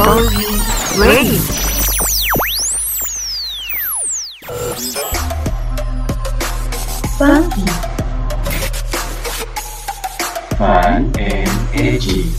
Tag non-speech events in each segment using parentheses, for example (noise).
Story Radio. Funky. Fun and edgy.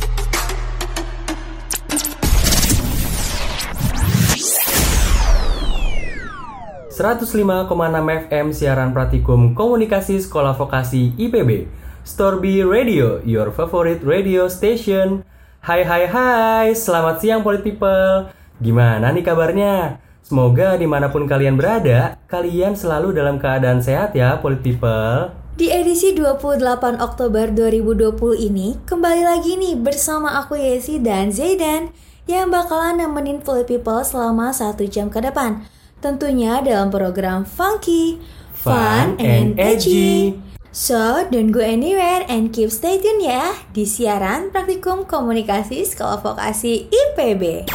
enam FM siaran praktikum komunikasi sekolah vokasi IPB Storby Radio, your favorite radio station Hai hai hai, selamat siang Polit People. Gimana nih kabarnya? Semoga di mana pun kalian berada, kalian selalu dalam keadaan sehat ya Polit People. Di edisi 28 Oktober 2020 ini, kembali lagi nih bersama aku Yesi dan Zaidan yang bakalan nemenin Polit People selama satu jam ke depan. Tentunya dalam program Funky, Fun and Edgy. So, don't go anywhere and keep stay tune ya di siaran Praktikum Komunikasi Sekolah Vokasi IPB.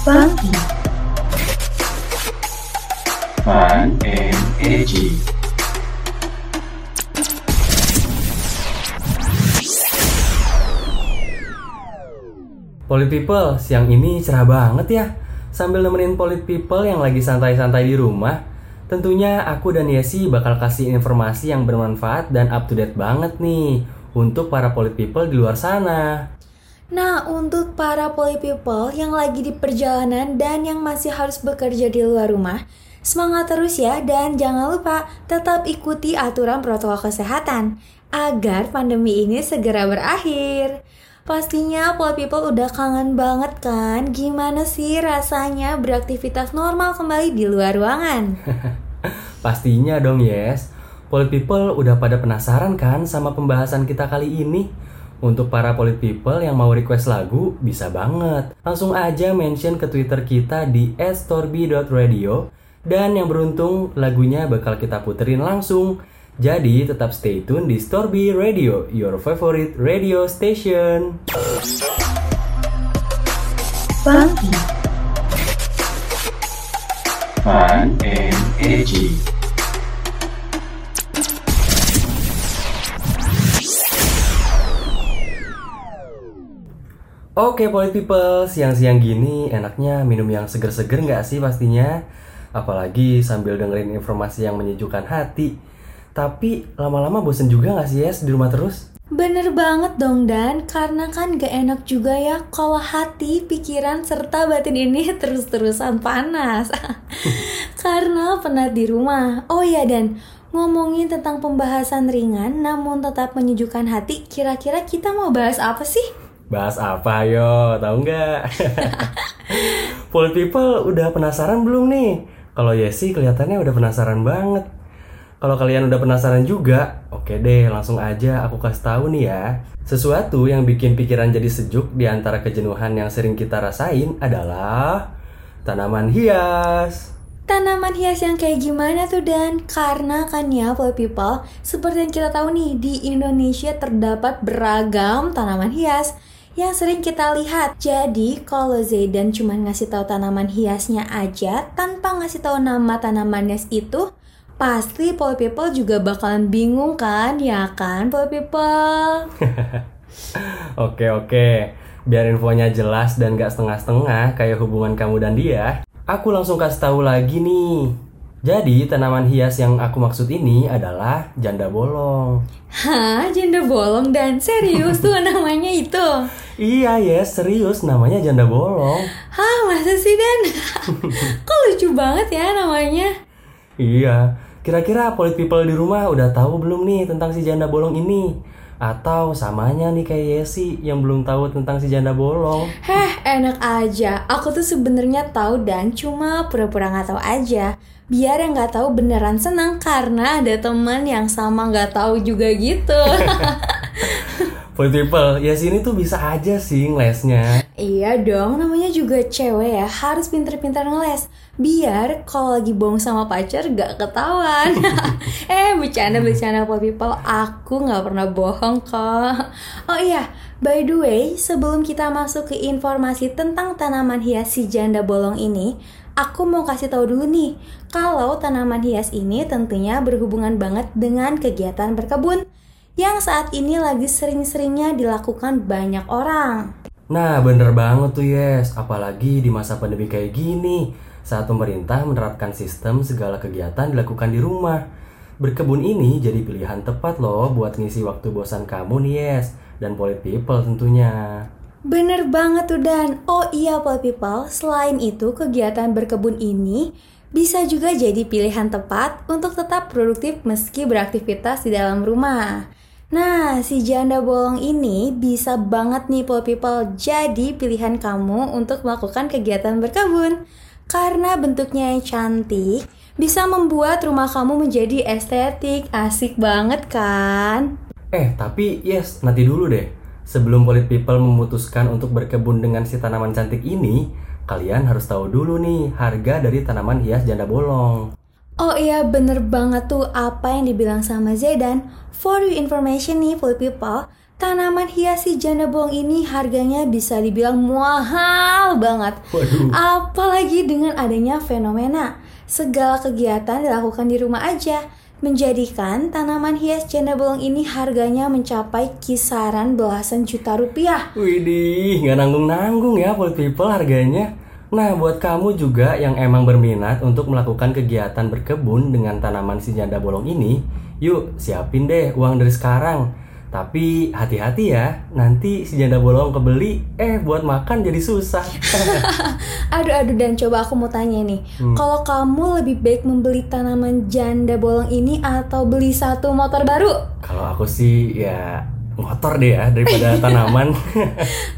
Funky. Fun and edgy. Polit People, siang ini cerah banget ya Sambil nemenin Polit People yang lagi santai-santai di rumah Tentunya aku dan Yesi bakal kasih informasi yang bermanfaat dan up to date banget nih Untuk para Polit People di luar sana Nah, untuk para poly people yang lagi di perjalanan dan yang masih harus bekerja di luar rumah, semangat terus ya dan jangan lupa tetap ikuti aturan protokol kesehatan agar pandemi ini segera berakhir. Pastinya poly people udah kangen banget kan gimana sih rasanya beraktivitas normal kembali di luar ruangan. (laughs) Pastinya dong yes Polit People udah pada penasaran kan sama pembahasan kita kali ini? Untuk para Polit People yang mau request lagu, bisa banget. Langsung aja mention ke Twitter kita di @storby.radio dan yang beruntung lagunya bakal kita puterin langsung. Jadi tetap stay tune di Storby Radio, your favorite radio station. Funky. Fun and edgy. Oke Polit People, siang-siang gini enaknya minum yang seger-seger nggak sih pastinya? Apalagi sambil dengerin informasi yang menyejukkan hati. Tapi lama-lama bosen juga nggak sih Yes di rumah terus? Bener banget dong Dan, karena kan gak enak juga ya kalau hati, pikiran, serta batin ini (laughs) terus-terusan panas. (laughs) karena penat di rumah. Oh ya Dan, ngomongin tentang pembahasan ringan namun tetap menyejukkan hati, kira-kira kita mau bahas apa sih? Bahas apa yo? Tahu nggak? (laughs) Polit People udah penasaran belum nih? Kalau Yesi kelihatannya udah penasaran banget. Kalau kalian udah penasaran juga, oke deh langsung aja aku kasih tahu nih ya. Sesuatu yang bikin pikiran jadi sejuk di antara kejenuhan yang sering kita rasain adalah tanaman hias. Tanaman hias yang kayak gimana tuh Dan? Karena kan ya Poly People, seperti yang kita tahu nih, di Indonesia terdapat beragam tanaman hias yang sering kita lihat. Jadi, kalau Zaidan cuma ngasih tahu tanaman hiasnya aja tanpa ngasih tahu nama tanamannya itu, pasti Poly People juga bakalan bingung kan? Ya kan, Poly People? (laughs) Oke oke, biar infonya jelas dan gak setengah-setengah kayak hubungan kamu dan dia, aku langsung kasih tahu lagi nih. Jadi tanaman hias yang aku maksud ini adalah janda bolong. Hah, janda bolong dan serius tuh (laughs) namanya itu. Iya yes, serius namanya janda bolong. Hah, masa sih Dan? (laughs) Kok lucu banget ya namanya? Iya, kira-kira polit people di rumah udah tahu belum nih tentang si janda bolong ini? Atau samanya nih kayak Yesi yang belum tahu tentang si janda bolong? Heh, enak aja. Aku tuh sebenarnya tahu dan cuma pura-pura nggak tahu aja. Biar yang nggak tahu beneran senang karena ada teman yang sama nggak tahu juga gitu. (laughs) Polit people, Yesi ini tuh bisa aja sih ngelesnya. Iya dong, namanya juga cewek ya, harus pinter-pinter ngeles. Biar kalau lagi bohong sama pacar gak ketahuan. (laughs) eh, bercanda-bercanda Poly people, aku nggak pernah bohong kok. Oh iya, by the way, sebelum kita masuk ke informasi tentang tanaman hias si janda bolong ini, aku mau kasih tahu dulu nih, kalau tanaman hias ini tentunya berhubungan banget dengan kegiatan berkebun yang saat ini lagi sering-seringnya dilakukan banyak orang. Nah, bener banget tuh yes, apalagi di masa pandemi kayak gini, saat pemerintah menerapkan sistem segala kegiatan dilakukan di rumah. Berkebun ini jadi pilihan tepat loh buat ngisi waktu bosan kamu nih yes, dan polit people tentunya. Bener banget tuh Dan. Oh iya Pol People, selain itu kegiatan berkebun ini bisa juga jadi pilihan tepat untuk tetap produktif meski beraktivitas di dalam rumah. Nah, si janda bolong ini bisa banget nih Pol People jadi pilihan kamu untuk melakukan kegiatan berkebun. Karena bentuknya yang cantik, bisa membuat rumah kamu menjadi estetik, asik banget kan? Eh, tapi yes, nanti dulu deh. Sebelum polit people memutuskan untuk berkebun dengan si tanaman cantik ini, kalian harus tahu dulu nih harga dari tanaman hias janda bolong. Oh iya bener banget tuh apa yang dibilang sama Zedan For your information nih for people Tanaman hias si janda bolong ini harganya bisa dibilang mahal banget. Waduh. Apalagi dengan adanya fenomena. Segala kegiatan dilakukan di rumah aja. Menjadikan tanaman hias janda bolong ini harganya mencapai kisaran belasan juta rupiah. Widih, nggak nanggung-nanggung ya polit people harganya. Nah, buat kamu juga yang emang berminat untuk melakukan kegiatan berkebun dengan tanaman si janda bolong ini, yuk siapin deh uang dari sekarang. Tapi hati-hati ya, nanti si janda bolong kebeli, eh buat makan jadi susah. (laughs) Aduh aduh dan coba aku mau tanya nih Kalau kamu lebih baik membeli tanaman janda bolong ini Atau beli satu motor baru? Kalau aku sih ya motor deh ya daripada (laughs) tanaman.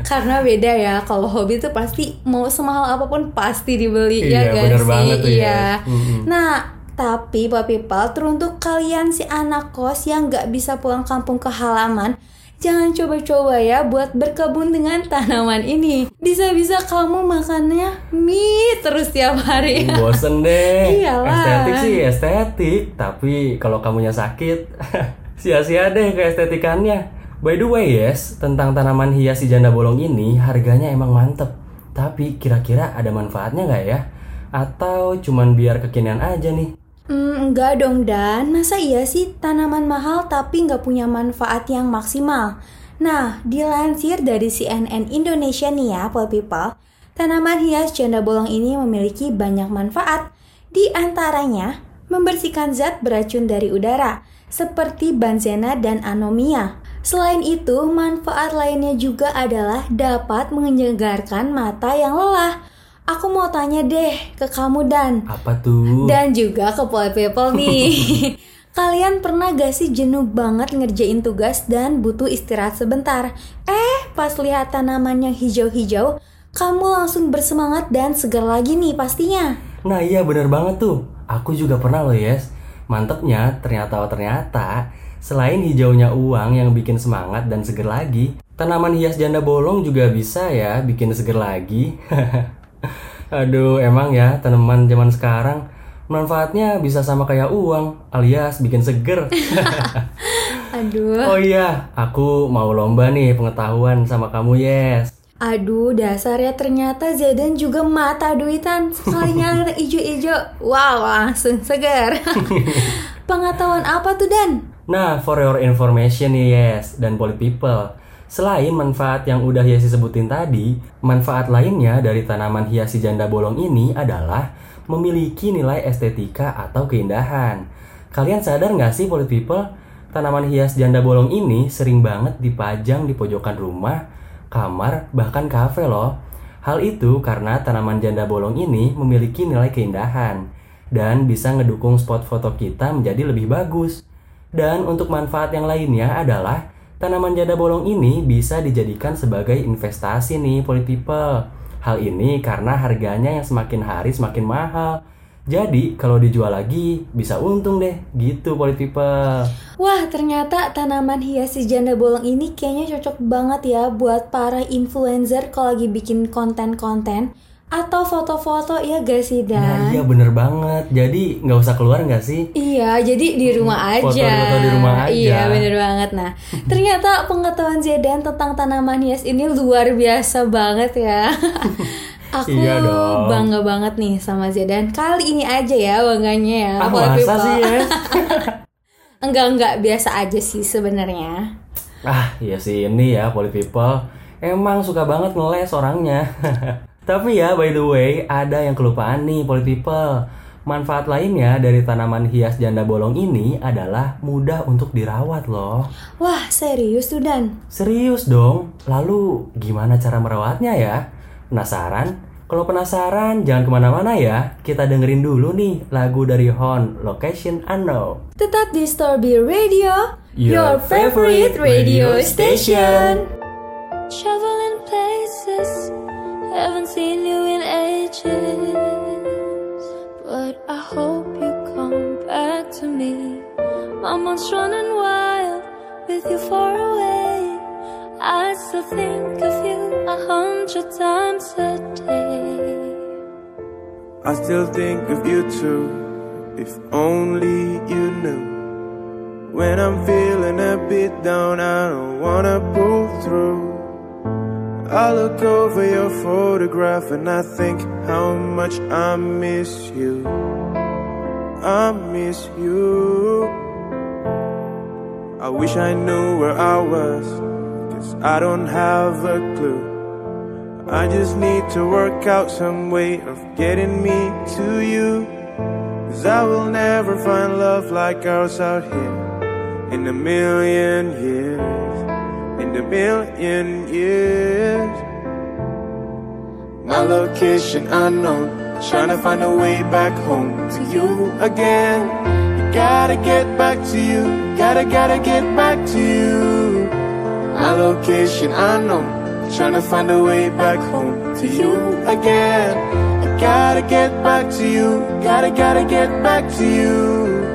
Karena beda ya, kalau hobi tuh pasti mau semahal apa pun pasti dibeli ya Iya, bener sih? banget tuh, iya. Yes. Mm-mm. Nah, tapi Pak People, teruntuk kalian si anak kos yang gak bisa pulang kampung ke halaman, jangan coba-coba ya buat berkebun dengan tanaman ini. Bisa-bisa kamu makannya mie terus tiap hari. Bosen deh. Iyalah. Estetik sih estetik, tapi kalau kamunya sakit, (laughs) sia-sia deh keestetikannya. By the way, yes, tentang tanaman hias si janda bolong ini harganya emang mantep. Tapi kira-kira ada manfaatnya nggak ya? Atau cuman biar kekinian aja nih? Hmm, enggak dong Dan, masa iya sih tanaman mahal tapi nggak punya manfaat yang maksimal? Nah, dilansir dari CNN Indonesia nih ya, Pol People, tanaman hias janda bolong ini memiliki banyak manfaat. Di antaranya, membersihkan zat beracun dari udara, seperti banzena dan anomia. Selain itu, manfaat lainnya juga adalah dapat menyegarkan mata yang lelah. Aku mau tanya deh ke kamu Dan, Apa tuh? dan juga ke Pol People nih. (laughs) Kalian pernah gak sih jenuh banget ngerjain tugas dan butuh istirahat sebentar? Eh, pas lihat tanaman yang hijau-hijau, kamu langsung bersemangat dan segar lagi nih pastinya. Nah iya bener banget tuh Aku juga pernah loh yes Mantepnya ternyata ternyata Selain hijaunya uang yang bikin semangat dan seger lagi Tanaman hias janda bolong juga bisa ya bikin seger lagi (laughs) Aduh emang ya tanaman zaman sekarang Manfaatnya bisa sama kayak uang alias bikin seger (laughs) Aduh. Oh iya aku mau lomba nih pengetahuan sama kamu yes Aduh, dasarnya ternyata Zedan juga mata duitan. Sekalinya ijo-ijo, wow langsung segar. (laughs) Pengetahuan apa tuh Dan? Nah, for your information yes, dan poly people. Selain manfaat yang udah Yesi sebutin tadi, manfaat lainnya dari tanaman hiasi janda bolong ini adalah memiliki nilai estetika atau keindahan. Kalian sadar nggak sih poly people, tanaman hias janda bolong ini sering banget dipajang di pojokan rumah, kamar, bahkan kafe loh. Hal itu karena tanaman janda bolong ini memiliki nilai keindahan dan bisa ngedukung spot foto kita menjadi lebih bagus. Dan untuk manfaat yang lainnya adalah tanaman janda bolong ini bisa dijadikan sebagai investasi nih poly people. Hal ini karena harganya yang semakin hari semakin mahal. Jadi kalau dijual lagi bisa untung deh gitu poly people. Wah, ternyata tanaman hias si janda bolong ini kayaknya cocok banget ya buat para influencer kalau lagi bikin konten-konten atau foto-foto ya gak sih Nah Dan? iya bener banget. Jadi nggak usah keluar nggak sih? Iya, jadi di rumah aja. Foto-foto di rumah aja. Iya, bener banget. Nah, (laughs) ternyata pengetahuan Zedan tentang tanaman hias ini luar biasa banget ya. (laughs) Aku Iya dong. bangga banget nih sama Zedan. Kali ini aja ya bangganya ya. Ah masa People. sih ya? (laughs) Enggak, enggak biasa aja sih sebenarnya. Ah iya sih ini ya poly people. Emang suka banget ngeles orangnya. Tapi ya by the way, ada yang kelupaan nih polit people. Manfaat lainnya dari tanaman hias janda bolong ini adalah mudah untuk dirawat loh. Wah, serius tuh Dan? Serius dong. Lalu gimana cara merawatnya ya? Penasaran? Kalau penasaran jangan ke mana-mana ya. Kita dengerin dulu nih lagu dari Hon, Location Unknown. Tetap di Storby Radio, Your favorite radio station. Traveling places, haven't seen you in ages. But I hope you come back to me. My mind's running wild with you far away. I still think of you a hundred times a day. I still think of you too, if only you knew. When I'm feeling a bit down, I don't wanna pull through. I look over your photograph and I think how much I miss you. I miss you. I wish I knew where I was, cause I don't have a clue. I just need to work out some way of getting me to you. Cause I will never find love like ours out here in a million years. A million years. My location unknown. Trying to find a way back home to you again. I gotta get back to you. Gotta, gotta get back to you. My location unknown. Trying to find a way back home to you again. I gotta get back to you. Gotta, gotta get back to you.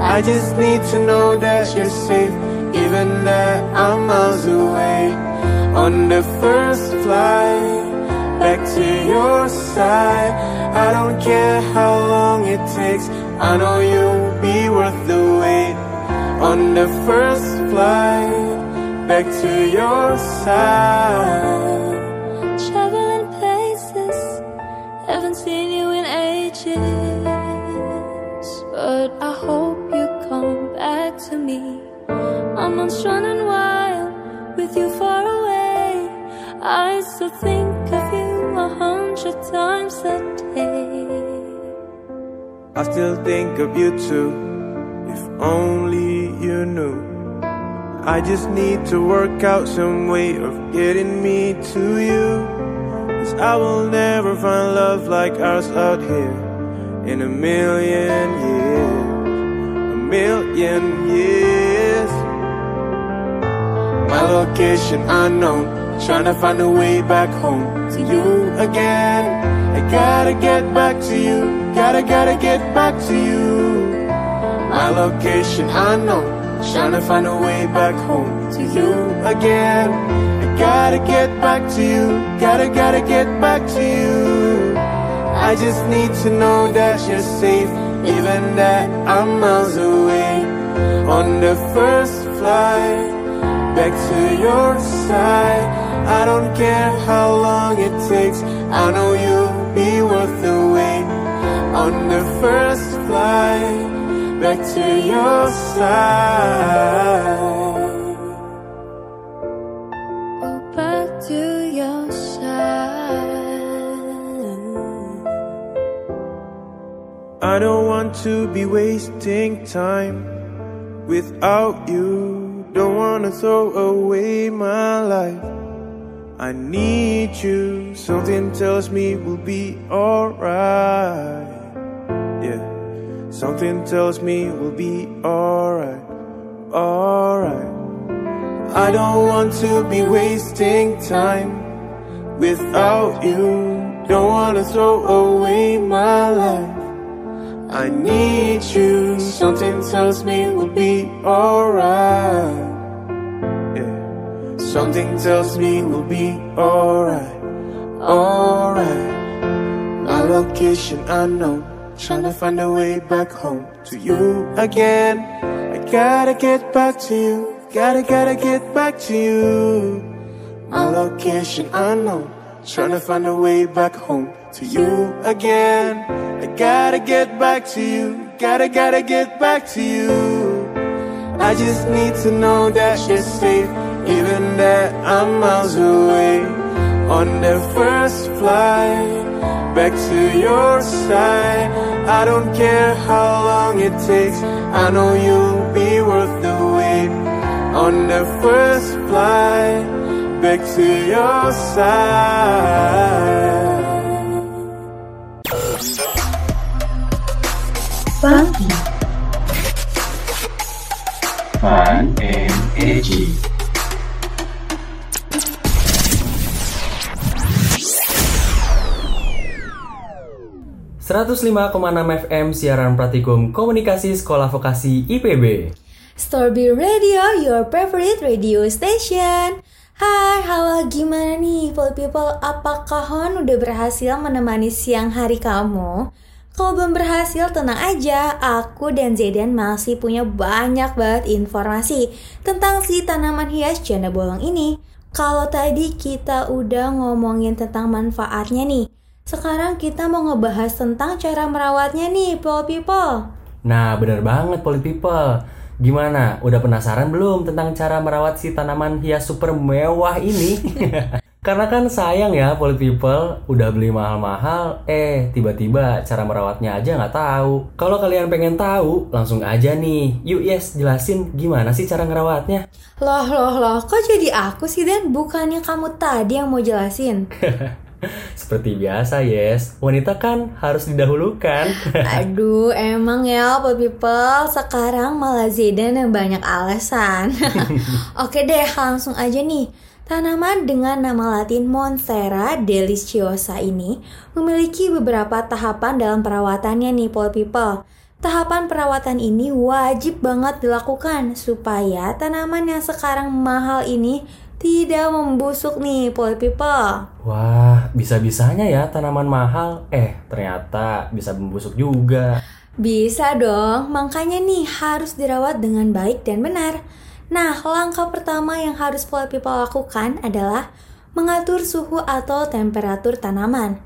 I just need to know that you're safe, even that I'm miles away. On the first flight back to your side, I don't care how long it takes. I know you'll be worth the wait. On the first flight back to your side. Traveling places, haven't seen you in ages. But I hope you come back to me. Mind's running wild with you far away. I still think of you a hundred times a day. I still think of you too, if only you knew. I just need to work out some way of getting me to you. Cause I will never find love like ours out here in a million years. A million years. My location unknown. Trying to find a way back home to you again. I gotta get back to you. Gotta, gotta get back to you. My location unknown. Trying to find a way back home to you again. I gotta get back to you. Gotta, gotta get back to you. I just need to know that you're safe, even that I'm miles away. On the first flight back to your side. I don't care how long it takes. I know you'll be worth the wait. On the first flight back to your side. Oh, back to your side. I don't want to be wasting time without you. Don't wanna throw away my life. I need you. Something tells me we'll be alright. Yeah. Something tells me we'll be alright. Alright. I don't want to be wasting time without you. Don't wanna throw away my life. I need you. Something tells me we'll be alright. Something tells me we'll be alright. Alright. My location unknown. Trying to find a way back home to you again. I gotta get back to you. Gotta, gotta get back to you. My location unknown. Trying to find a way back home to you again. I gotta get back to you. Gotta, gotta get back to you. I just need to know that you're safe, even that I'm miles away. On the first flight back to your side, I don't care how long it takes. I know you'll be worth the wait. On the first flight back to your side. Funky, Fun and edgy. ...105,6 FM siaran praktikum komunikasi sekolah vokasi IPB. Storby Radio, your favorite radio station. Hai, halo gimana nih people people? Apakah Hon udah berhasil menemani siang hari kamu? Kalau belum berhasil, tenang aja. Aku dan Zaidan masih punya banyak banget informasi tentang si tanaman hias janda bolong ini. Kalau tadi kita udah ngomongin tentang manfaatnya nih, sekarang kita mau ngebahas tentang cara merawatnya nih, people people. Nah, bener banget Poly People. Gimana? Udah penasaran belum tentang cara merawat si tanaman hias super mewah ini? (laughs) Karena kan sayang ya Poly People, udah beli mahal-mahal, eh tiba-tiba cara merawatnya aja nggak tahu. Kalau kalian pengen tahu, langsung aja nih. Yuk yes, jelasin gimana sih cara ngerawatnya. Loh, loh, loh, kok jadi aku sih Dan? Bukannya kamu tadi yang mau jelasin? (laughs) Seperti biasa yes, wanita kan harus didahulukan. (laughs) Aduh, emang ya people people sekarang malah Zaidan yang banyak alasan. (laughs) Oke deh, langsung aja nih. Tanaman dengan nama latin Monstera deliciosa ini memiliki beberapa tahapan dalam perawatannya nih people people. Tahapan perawatan ini wajib banget dilakukan supaya tanaman yang sekarang mahal ini tidak membusuk nih people people. Wah, bisa-bisanya ya tanaman mahal, eh ternyata bisa membusuk juga. Bisa dong, makanya nih harus dirawat dengan baik dan benar. Nah, langkah pertama yang harus pola people lakukan adalah mengatur suhu atau temperatur tanaman.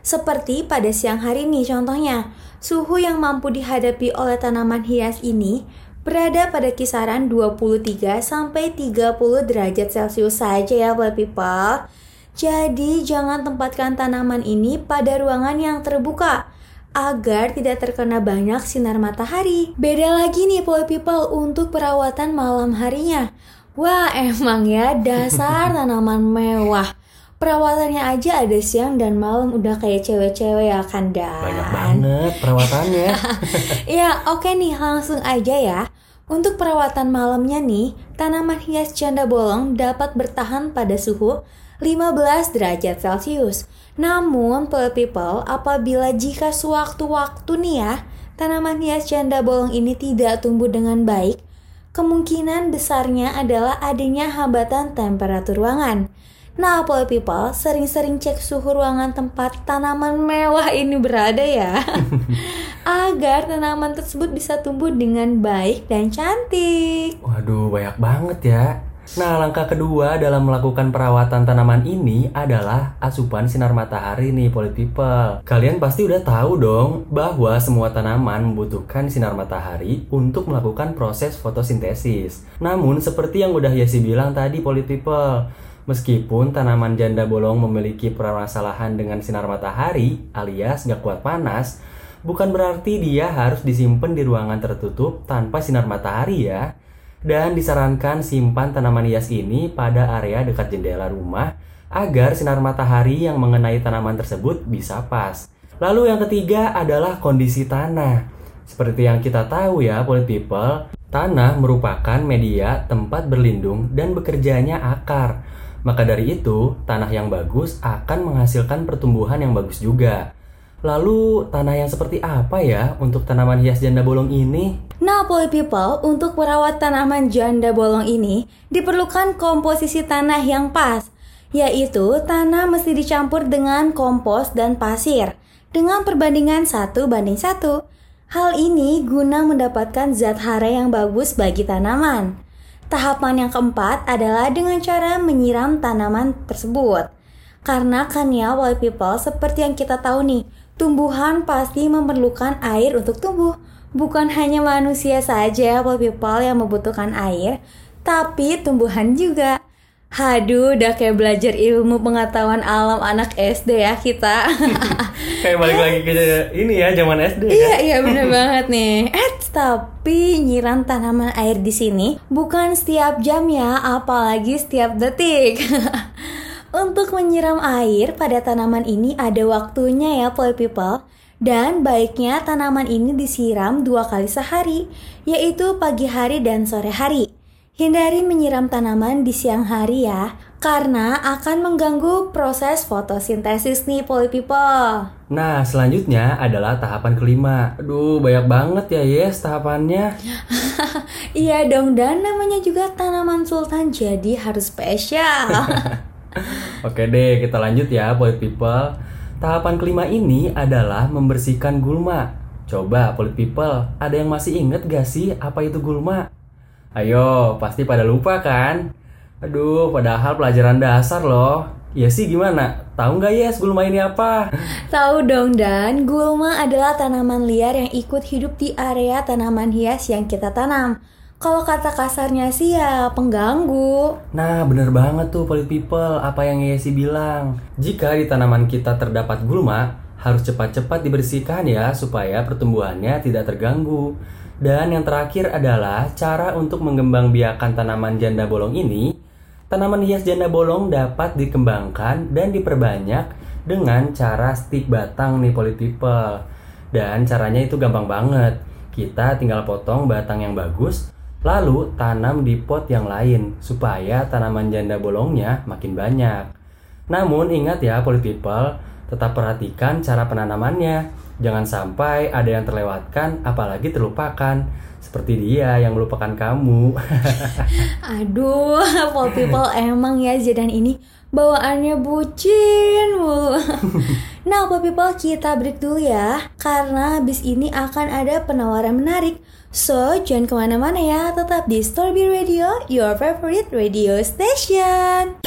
Seperti pada siang hari nih contohnya, suhu yang mampu dihadapi oleh tanaman hias ini berada pada kisaran 23 sampai 30 derajat Celcius saja ya pola people. Jadi jangan tempatkan tanaman ini pada ruangan yang terbuka agar tidak terkena banyak sinar matahari. Beda lagi nih Poly People untuk perawatan malam harinya. Wah (laughs) emang ya dasar tanaman mewah. Perawatannya aja ada siang dan malam udah kayak cewek-cewek ya kan Dan? Banyak banget perawatannya. (laughs) Ya oke nih langsung aja ya. Untuk perawatan malamnya nih, tanaman hias janda bolong dapat bertahan pada suhu 15 derajat Celcius. Namun, people people, apabila jika sewaktu-waktu nih ya, tanaman hias janda bolong ini tidak tumbuh dengan baik, kemungkinan besarnya adalah adanya hambatan temperatur ruangan. Nah, people people, sering-sering cek suhu ruangan tempat tanaman mewah ini berada ya. (laughs) agar tanaman tersebut bisa tumbuh dengan baik dan cantik. Waduh, banyak banget ya. Nah, langkah kedua dalam melakukan perawatan tanaman ini adalah asupan sinar matahari nih, Poly People. Kalian pasti udah tahu dong bahwa semua tanaman membutuhkan sinar matahari untuk melakukan proses fotosintesis. Namun, seperti yang udah Yasi bilang tadi, Poly People, meskipun tanaman janda bolong memiliki permasalahan dengan sinar matahari alias gak kuat panas, bukan berarti dia harus disimpan di ruangan tertutup tanpa sinar matahari ya. Dan disarankan simpan tanaman hias ini pada area dekat jendela rumah agar sinar matahari yang mengenai tanaman tersebut bisa pas. Lalu yang ketiga adalah kondisi tanah. Seperti yang kita tahu ya, Polit People, tanah merupakan media tempat berlindung dan bekerjanya akar. Maka dari itu, tanah yang bagus akan menghasilkan pertumbuhan yang bagus juga. Lalu, tanah yang seperti apa ya untuk tanaman hias janda bolong ini? Nah, Poly People, untuk merawat tanaman janda bolong ini diperlukan komposisi tanah yang pas, yaitu tanah mesti dicampur dengan kompos dan pasir dengan perbandingan 1 banding 1. Hal ini guna mendapatkan zat hara yang bagus bagi tanaman. Tahapan yang keempat adalah dengan cara menyiram tanaman tersebut. Karena kan ya, Poly People, seperti yang kita tahu nih, tumbuhan pasti memerlukan air untuk tumbuh. Bukan hanya manusia saja, people yang membutuhkan air, tapi tumbuhan juga. Haduh, udah kayak belajar ilmu pengetahuan alam anak SD ya kita. (laughs) Kayak balik lagi ke ini ya zaman SD Iya ya. iya bener (laughs) banget nih. Eh tapi nyiram tanaman air di sini bukan setiap jam ya, apalagi setiap detik. (laughs) Untuk menyiram air pada tanaman ini ada waktunya ya, Poi People. Dan baiknya tanaman ini disiram dua kali sehari, yaitu pagi hari dan sore hari. Hindari menyiram tanaman di siang hari ya, karena akan mengganggu proses fotosintesis nih, Poi People. Nah, selanjutnya adalah tahapan kelima. Aduh, banyak banget ya, Yes, tahapannya. (laughs) Iya dong, dan namanya juga tanaman sultan jadi harus spesial. (laughs) Oke deh, kita lanjut ya, Polit People. Tahapan kelima ini adalah membersihkan gulma. Coba, Polit People, ada yang masih inget gak sih apa itu gulma? Ayo, pasti pada lupa kan? Aduh, padahal pelajaran dasar loh. Ya sih gimana? Tahu nggak Yes gulma ini apa? (laughs) Tahu dong dan gulma adalah tanaman liar yang ikut hidup di area tanaman hias yang kita tanam. Kalau kata kasarnya sih ya pengganggu. Nah, bener banget tuh Polit People, apa yang Yesi bilang. Jika di tanaman kita terdapat gulma, harus cepat-cepat dibersihkan ya supaya pertumbuhannya tidak terganggu. Dan yang terakhir adalah cara untuk mengembangbiakan tanaman janda bolong ini. Tanaman hias janda bolong dapat dikembangkan dan diperbanyak dengan cara stik batang nih Polit People. Dan caranya itu gampang banget. Kita tinggal potong batang yang bagus, lalu tanam di pot yang lain supaya tanaman janda bolongnya makin banyak. Namun ingat ya Polit People, tetap perhatikan cara penanamannya. Jangan sampai ada yang terlewatkan apalagi terlupakan. Seperti dia yang melupakan kamu. (laughs) Aduh, Paul People emang ya Zedan ini bawaannya bucin mulu. (laughs) nah, Paul People kita break dulu ya, karena habis ini akan ada penawaran menarik. So, jangan ke mana-mana ya, tetap di Storby Radio, your favorite radio station.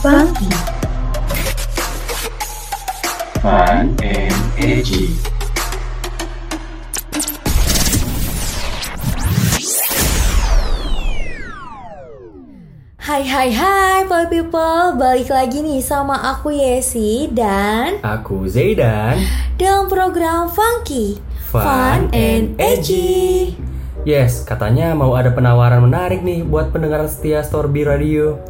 Funky, Fun and edgy. Hai hai hai Paul People, balik lagi nih sama aku Yesi dan Aku Zaidan. dalam program Funky, Fun and Edgy. Yes, katanya mau ada penawaran menarik nih buat pendengar setia Storby Radio.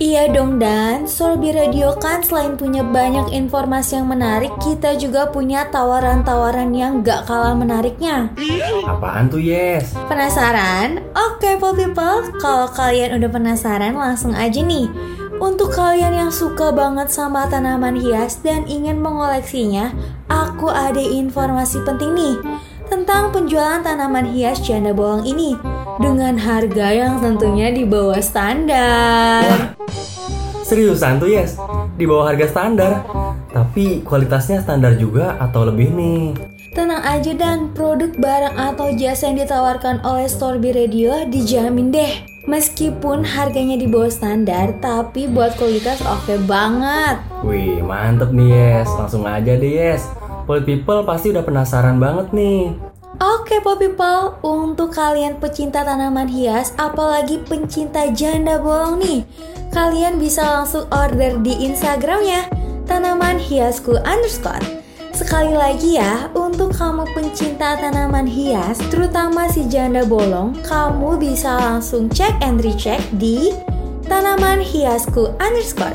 Iya dong Dan, Sorbi Radio kan selain punya banyak informasi yang menarik, kita juga punya tawaran-tawaran yang gak kalah menariknya. Apaan tuh Yes? Penasaran? Oke Pop People, kalau kalian udah penasaran langsung aja nih. Untuk kalian yang suka banget sama tanaman hias dan ingin mengoleksinya, aku ada informasi penting nih tentang penjualan tanaman hias janda bolong ini dengan harga yang tentunya di bawah standar. Seriusan tuh Yes? Di bawah harga standar. Tapi kualitasnya standar juga atau lebih nih? Tenang aja dan produk barang atau jasa yang ditawarkan oleh Storby Radio dijamin deh. Meskipun harganya di bawah standar, tapi buat kualitas oke banget. Wih, mantep nih Yes. Langsung aja deh Yes. Polit People pasti udah penasaran banget nih. Oke Pop People, untuk kalian pecinta tanaman hias, apalagi pencinta janda bolong nih, kalian bisa langsung order di Instagramnya, tanaman hiasku underscore. Sekali lagi ya, untuk kamu pencinta tanaman hias, terutama si janda bolong, kamu bisa langsung cek and recheck di tanaman hiasku underscore.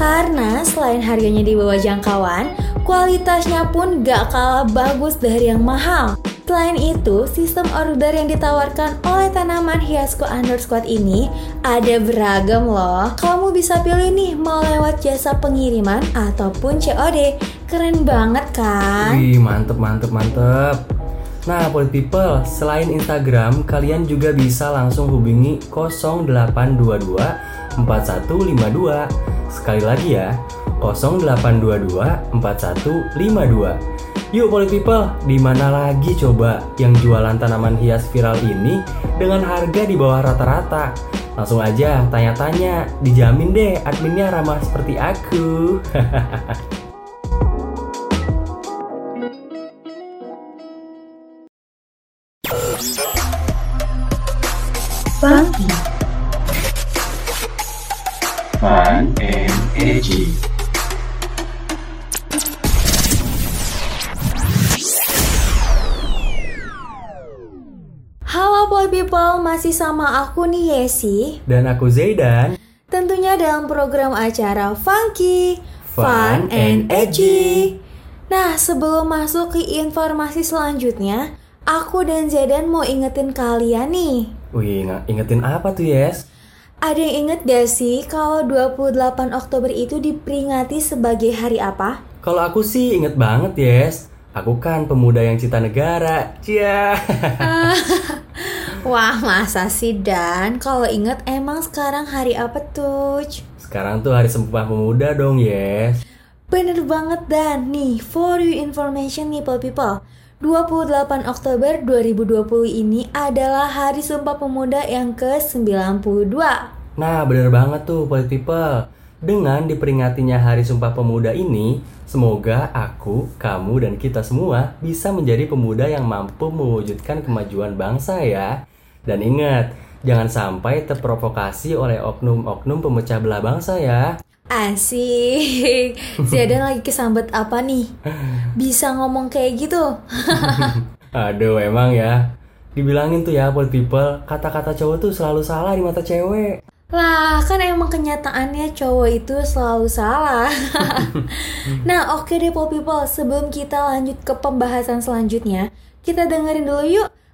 Karena selain harganya di bawah jangkauan, kualitasnya pun gak kalah bagus dari yang mahal. Selain itu, sistem order yang ditawarkan oleh tanaman hiasku underscore ini ada beragam loh. Kamu bisa pilih nih mau lewat jasa pengiriman ataupun COD. Keren banget kan? Wih, mantep, mantep, mantep. Nah, Polit People, selain Instagram, kalian juga bisa langsung hubungi 0822 4152. Sekali lagi ya, 0822 4152. Yuk Polit People, di mana lagi coba yang jualan tanaman hias viral ini dengan harga di bawah rata-rata? Langsung aja tanya-tanya, dijamin deh adminnya ramah seperti aku. funky, masih sama aku nih Yesi Dan aku Zaidan. Tentunya dalam program acara Funky, Fun and Edgy. Nah, sebelum masuk ke informasi selanjutnya, aku dan Zaidan mau ingetin kalian nih. Wih, nggak ingetin apa tuh, Yes? Ada yang inget gak sih kalau 28 Oktober itu diperingati sebagai hari apa? Kalau aku sih inget banget, Yes. Aku kan pemuda yang cita negara. Cia. (laughs) (laughs) Wah, masa sih Dan? Kalau inget emang sekarang hari apa tuh? Sekarang tuh hari Sumpah Pemuda dong, Yes. Bener banget Dan. Nih, for you information people people. 28 Oktober 2020 ini adalah Hari Sumpah Pemuda yang ke-92. Nah, bener banget tuh, People. Dengan diperingatinya Hari Sumpah Pemuda ini, semoga aku, kamu, dan kita semua bisa menjadi pemuda yang mampu mewujudkan kemajuan bangsa ya. Dan ingat, jangan sampai terprovokasi oleh oknum-oknum pemecah belah bangsa ya. Asik. (laughs) Zidan lagi kesambet apa nih? Bisa ngomong kayak gitu? (laughs) Aduh, emang ya. Dibilangin tuh ya, Polit People, kata-kata cowok tuh selalu salah di mata cewek. Lah, kan emang kenyataannya cowok itu selalu salah. (laughs) nah, oke deh Pop People, sebelum kita lanjut ke pembahasan selanjutnya, kita dengerin dulu yuk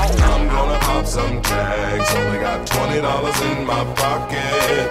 Oh. I'm gonna pop some tags. Only got twenty dollars in my pocket.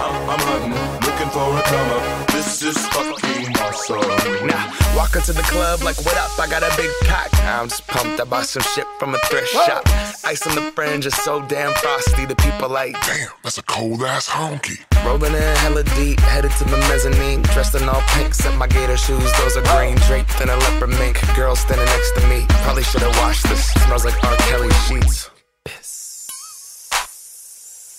I'm, I'm hunting, looking for a come up. This is fucking awesome. Now walk into the club like, what up? I got a big cock. I'm just pumped. I bought some shit from a thrift shop. Ice on the fringe is so damn frosty. The people like, Damn, that's a cold ass honky. rolling in hella deep, headed to the mezzanine. Dressed in all pink, set my gator shoes. Those are green, draped in a leopard mink. Girl standing next to me. Probably should have washed this. Smells like R. Kelly sheets. Piss.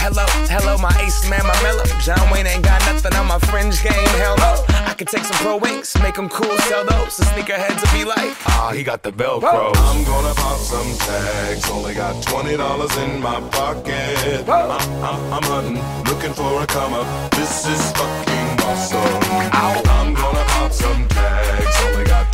Hello, hello, my ace man, my mellow. John Wayne ain't got nothing on my fringe game. Hell no. I could take some pro wings, make them cool, sell those. The sneakerheads will be like, ah, he got the Velcro. I'm gonna pop some tags. Only got twenty dollars in my pocket. I'm, I'm, I'm hunting, looking for a come up. This is fucking awesome. I'm gonna pop some tags. Only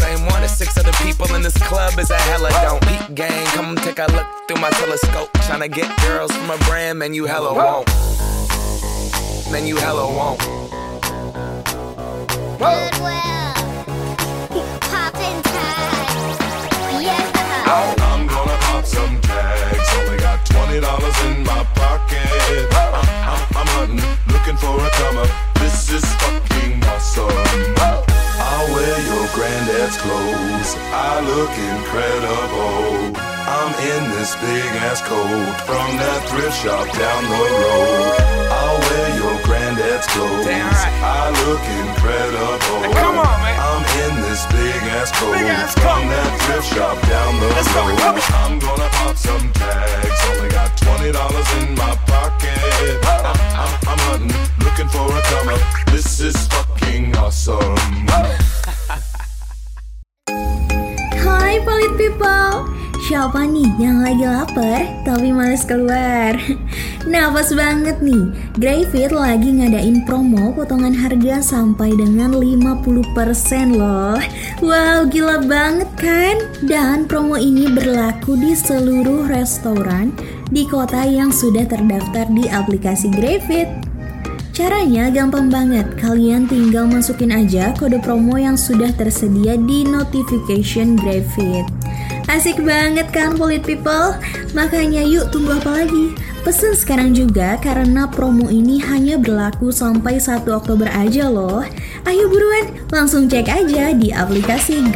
same one as six other people in this club is a hella don't. Peak gang, come take a look through my telescope. Tryna get girls from a brand, man, you hella won't. Man, you hella won't. Goodwill. Poppin' tags. Yeah. I'm gonna pop some tags. Only got twenty dollars in my pocket. I'm, I'm, I'm hunting, looking for a granddad's clothes. I look incredible. I'm in this big ass coat from that thrift shop down the road. I'll wear your granddad's clothes. Damn right. I look incredible. Hey, come on, man. I'm in this big ass coat Big ass from coat. that thrift shop down the Let's go, road. on. I'm gonna pop some tags. Only got twenty dollars in my pocket. I'm, I'm, I'm hunting, looking for a comer. This is fucking awesome. Hai Polit People Siapa nih yang lagi lapar tapi males keluar? (laughs) Pas banget nih Greyfit lagi ngadain promo potongan harga sampai dengan 50% loh Wow gila banget kan? Dan promo ini berlaku di seluruh restoran di kota yang sudah terdaftar di aplikasi Greyfit Caranya gampang banget, kalian tinggal masukin aja kode promo yang sudah tersedia di notification Grafit. Asik banget kan Polit People? Makanya yuk tunggu apa lagi? Pesen sekarang juga karena promo ini hanya berlaku sampai 1 Oktober aja loh. Ayo buruan, langsung cek aja di aplikasi.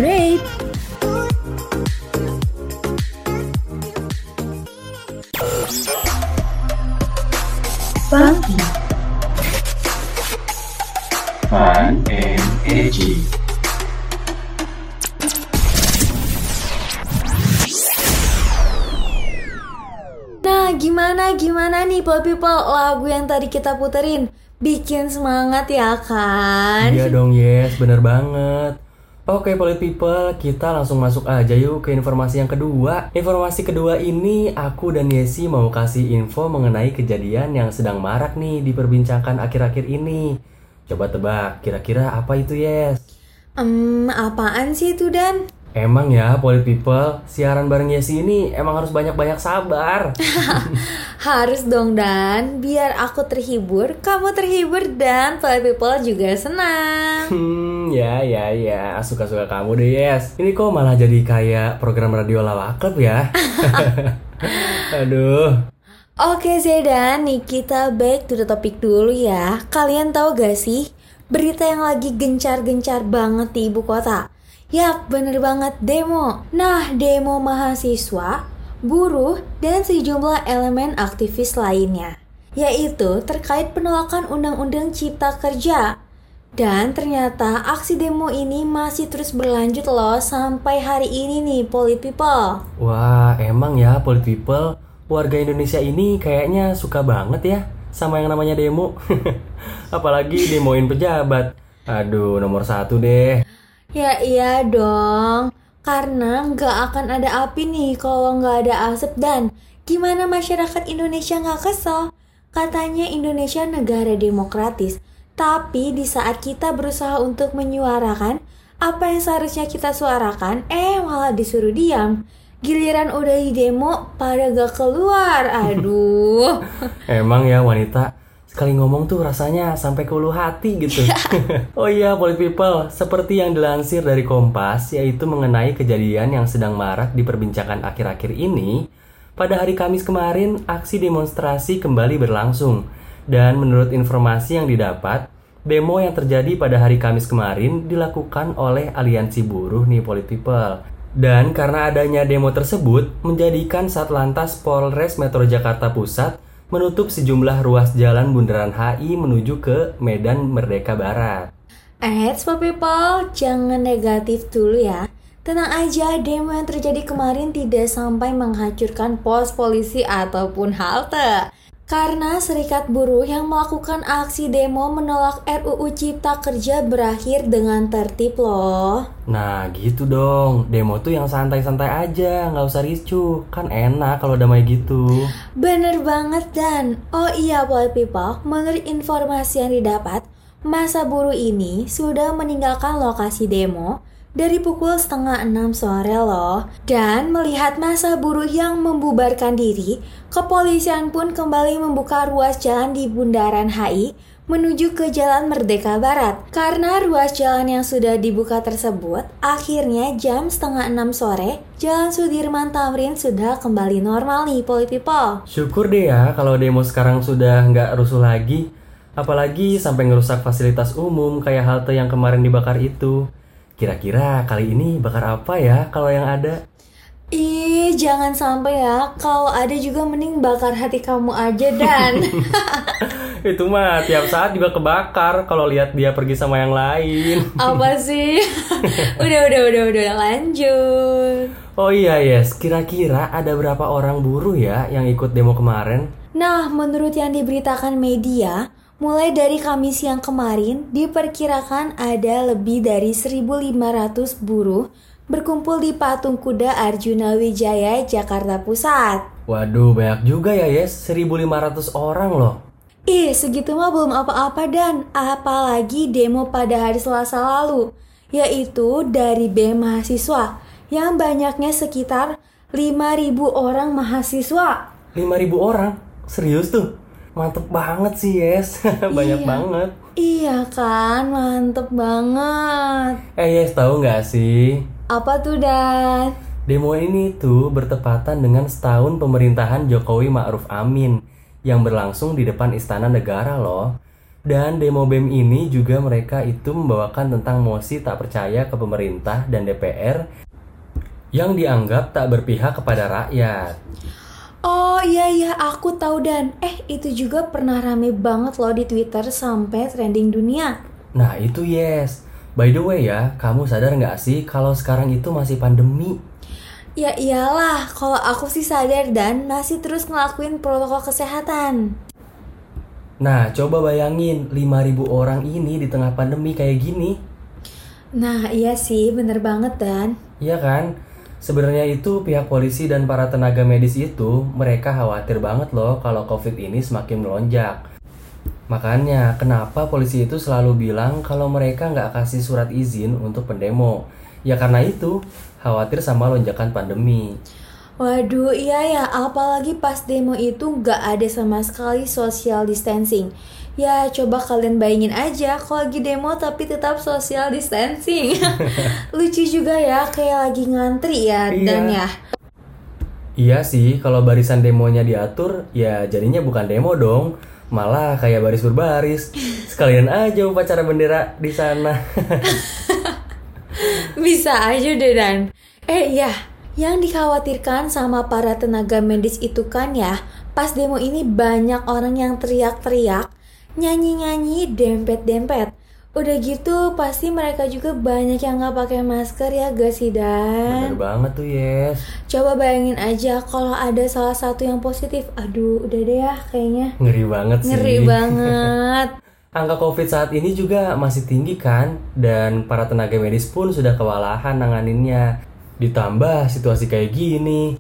Funky. Fun and edgy. Nah, gimana gimana nih Polit People lagu yang tadi kita puterin? Bikin semangat ya kan? Iya dong yes, bener banget. Oke Polit People, kita langsung masuk aja yuk ke informasi yang kedua. Informasi kedua ini aku dan Yesi mau kasih info mengenai kejadian yang sedang marak nih diperbincangkan akhir-akhir ini. Coba tebak, kira-kira apa itu Yes? Hmm, apaan sih itu Dan? Emang ya Polit People, siaran bareng Yesi ini emang harus banyak-banyak sabar. (laughs) Harus dong Dan, biar aku terhibur, kamu terhibur dan Polit People juga senang. (laughs) Hmm, ya ya ya, suka-suka kamu deh Yes. Ini kok malah jadi kayak program radio lawak ya? (laughs) Aduh. Oke Zedan, nih kita back to the topic dulu ya. Kalian tahu gak sih berita yang lagi gencar-gencar banget di ibu kota? Yap, bener banget demo. Nah, demo mahasiswa, buruh, dan sejumlah elemen aktivis lainnya. Yaitu terkait penolakan Undang-Undang Cipta Kerja. Dan ternyata aksi demo ini masih terus berlanjut loh sampai hari ini nih, Polit People. Wah, emang ya Polit People, warga Indonesia ini kayaknya suka banget ya sama yang namanya demo. (laughs) Apalagi demoin pejabat. Aduh, nomor satu deh. Ya iya dong, karena nggak akan ada api nih kalau nggak ada asap dan gimana masyarakat Indonesia nggak kesel? Katanya Indonesia negara demokratis, tapi di saat kita berusaha untuk menyuarakan apa yang seharusnya kita suarakan, eh malah disuruh diam. Giliran udah di demo, pada gak keluar. Aduh. (laughs) Emang ya wanita sekali ngomong tuh rasanya sampai ke ulu hati gitu. (laughs) oh iya, Polit People, seperti yang dilansir dari Kompas, yaitu mengenai kejadian yang sedang marak diperbincangkan akhir-akhir ini, pada hari Kamis kemarin aksi demonstrasi kembali berlangsung. Dan menurut informasi yang didapat, demo yang terjadi pada hari Kamis kemarin dilakukan oleh aliansi buruh nih Polit People. Dan karena adanya demo tersebut, menjadikan Satlantas Polres Metro Jakarta Pusat menutup sejumlah ruas jalan Bundaran HI menuju ke Medan Merdeka Barat. Eits, for people, jangan negatif dulu ya. Tenang aja, demo yang terjadi kemarin tidak sampai menghancurkan pos polisi ataupun halte. Karena serikat buruh yang melakukan aksi demo menolak RUU Cipta Kerja berakhir dengan tertib loh. Nah gitu dong, demo tuh yang santai-santai aja, nggak usah ricuh, kan enak kalau damai gitu. Bener banget dan, oh iya Polit People, menurut informasi yang didapat, masa buruh ini sudah meninggalkan lokasi demo dari pukul setengah enam sore loh. Dan melihat masa buruh yang membubarkan diri, kepolisian pun kembali membuka ruas jalan di Bundaran HI menuju ke Jalan Merdeka Barat. Karena ruas jalan yang sudah dibuka tersebut, akhirnya jam setengah enam sore, Jalan Sudirman Tamrin sudah kembali normal nih, Polit People. Syukur deh ya kalau demo sekarang sudah nggak rusuh lagi. Apalagi sampai ngerusak fasilitas umum kayak halte yang kemarin dibakar itu. Kira-kira kali ini bakar apa ya kalau yang ada? Ih, jangan sampai ya. Kalau ada juga mending bakar hati kamu aja dan. (laughs) Itu mah tiap saat juga kebakar kalau lihat dia pergi sama yang lain. Apa (laughs) sih? (laughs) udah, udah, udah, udah, lanjut. Oh iya yes, kira-kira ada berapa orang buruh ya yang ikut demo kemarin? Nah, menurut yang diberitakan media, mulai dari Kamis yang kemarin diperkirakan ada lebih dari 1.500 buruh berkumpul di Patung Kuda Arjuna Wijaya, Jakarta Pusat. Waduh, banyak juga ya yes, 1.500 orang loh. Ih, segitu mah belum apa-apa dan apalagi demo pada hari Selasa lalu, yaitu dari BEM mahasiswa yang banyaknya sekitar 5.000 orang mahasiswa. 5.000 orang? Serius tuh? Mantep banget sih yes, (laughs) banyak Iya. banget. Iya kan, mantep banget. Eh yes, tahu nggak sih? Apa tuh dan? Demo ini tuh bertepatan dengan setahun pemerintahan Jokowi Ma'ruf Amin yang berlangsung di depan Istana Negara loh. Dan demo BEM ini juga mereka itu membawakan tentang mosi tak percaya ke pemerintah dan DPR yang dianggap tak berpihak kepada rakyat. Oh iya iya aku tahu dan eh itu juga pernah rame banget loh di Twitter sampai trending dunia. Nah itu yes. By the way ya, kamu sadar nggak sih kalau sekarang itu masih pandemi? Ya iyalah, kalau aku sih sadar dan masih terus ngelakuin protokol kesehatan. Nah, coba bayangin 5000 orang ini di tengah pandemi kayak gini. Nah iya sih bener banget dan. Iya kan? Sebenarnya itu pihak polisi dan para tenaga medis itu mereka khawatir banget loh kalau COVID ini semakin melonjak. Makanya kenapa polisi itu selalu bilang kalau mereka nggak kasih surat izin untuk pendemo. Ya karena itu khawatir sama lonjakan pandemi. Waduh iya ya apalagi pas demo itu nggak ada sama sekali social distancing. Ya coba kalian bayangin aja kalau lagi demo tapi tetap social distancing. (laughs) Lucu juga ya kayak lagi ngantri ya Iya. dan ya. Iya sih, kalau barisan demonya diatur, ya jadinya bukan demo dong, malah kayak baris berbaris. (laughs) Sekalian aja upacara bendera di sana. (laughs) Bisa aja deh Dan. Eh ya, yang dikhawatirkan sama para tenaga medis itu kan ya, pas demo ini banyak orang yang teriak-teriak, nyanyi-nyanyi, dempet-dempet. Udah gitu pasti mereka juga banyak yang nggak pakai masker ya gak sih Bener Dan? banget tuh yes. Coba bayangin aja kalau ada salah satu yang positif, aduh udah deh ya kayaknya. Ngeri banget sih. Ngeri (laughs) banget. Angka COVID saat ini juga masih tinggi kan, dan para tenaga medis pun sudah kewalahan nanganinnya. Ditambah situasi kayak gini.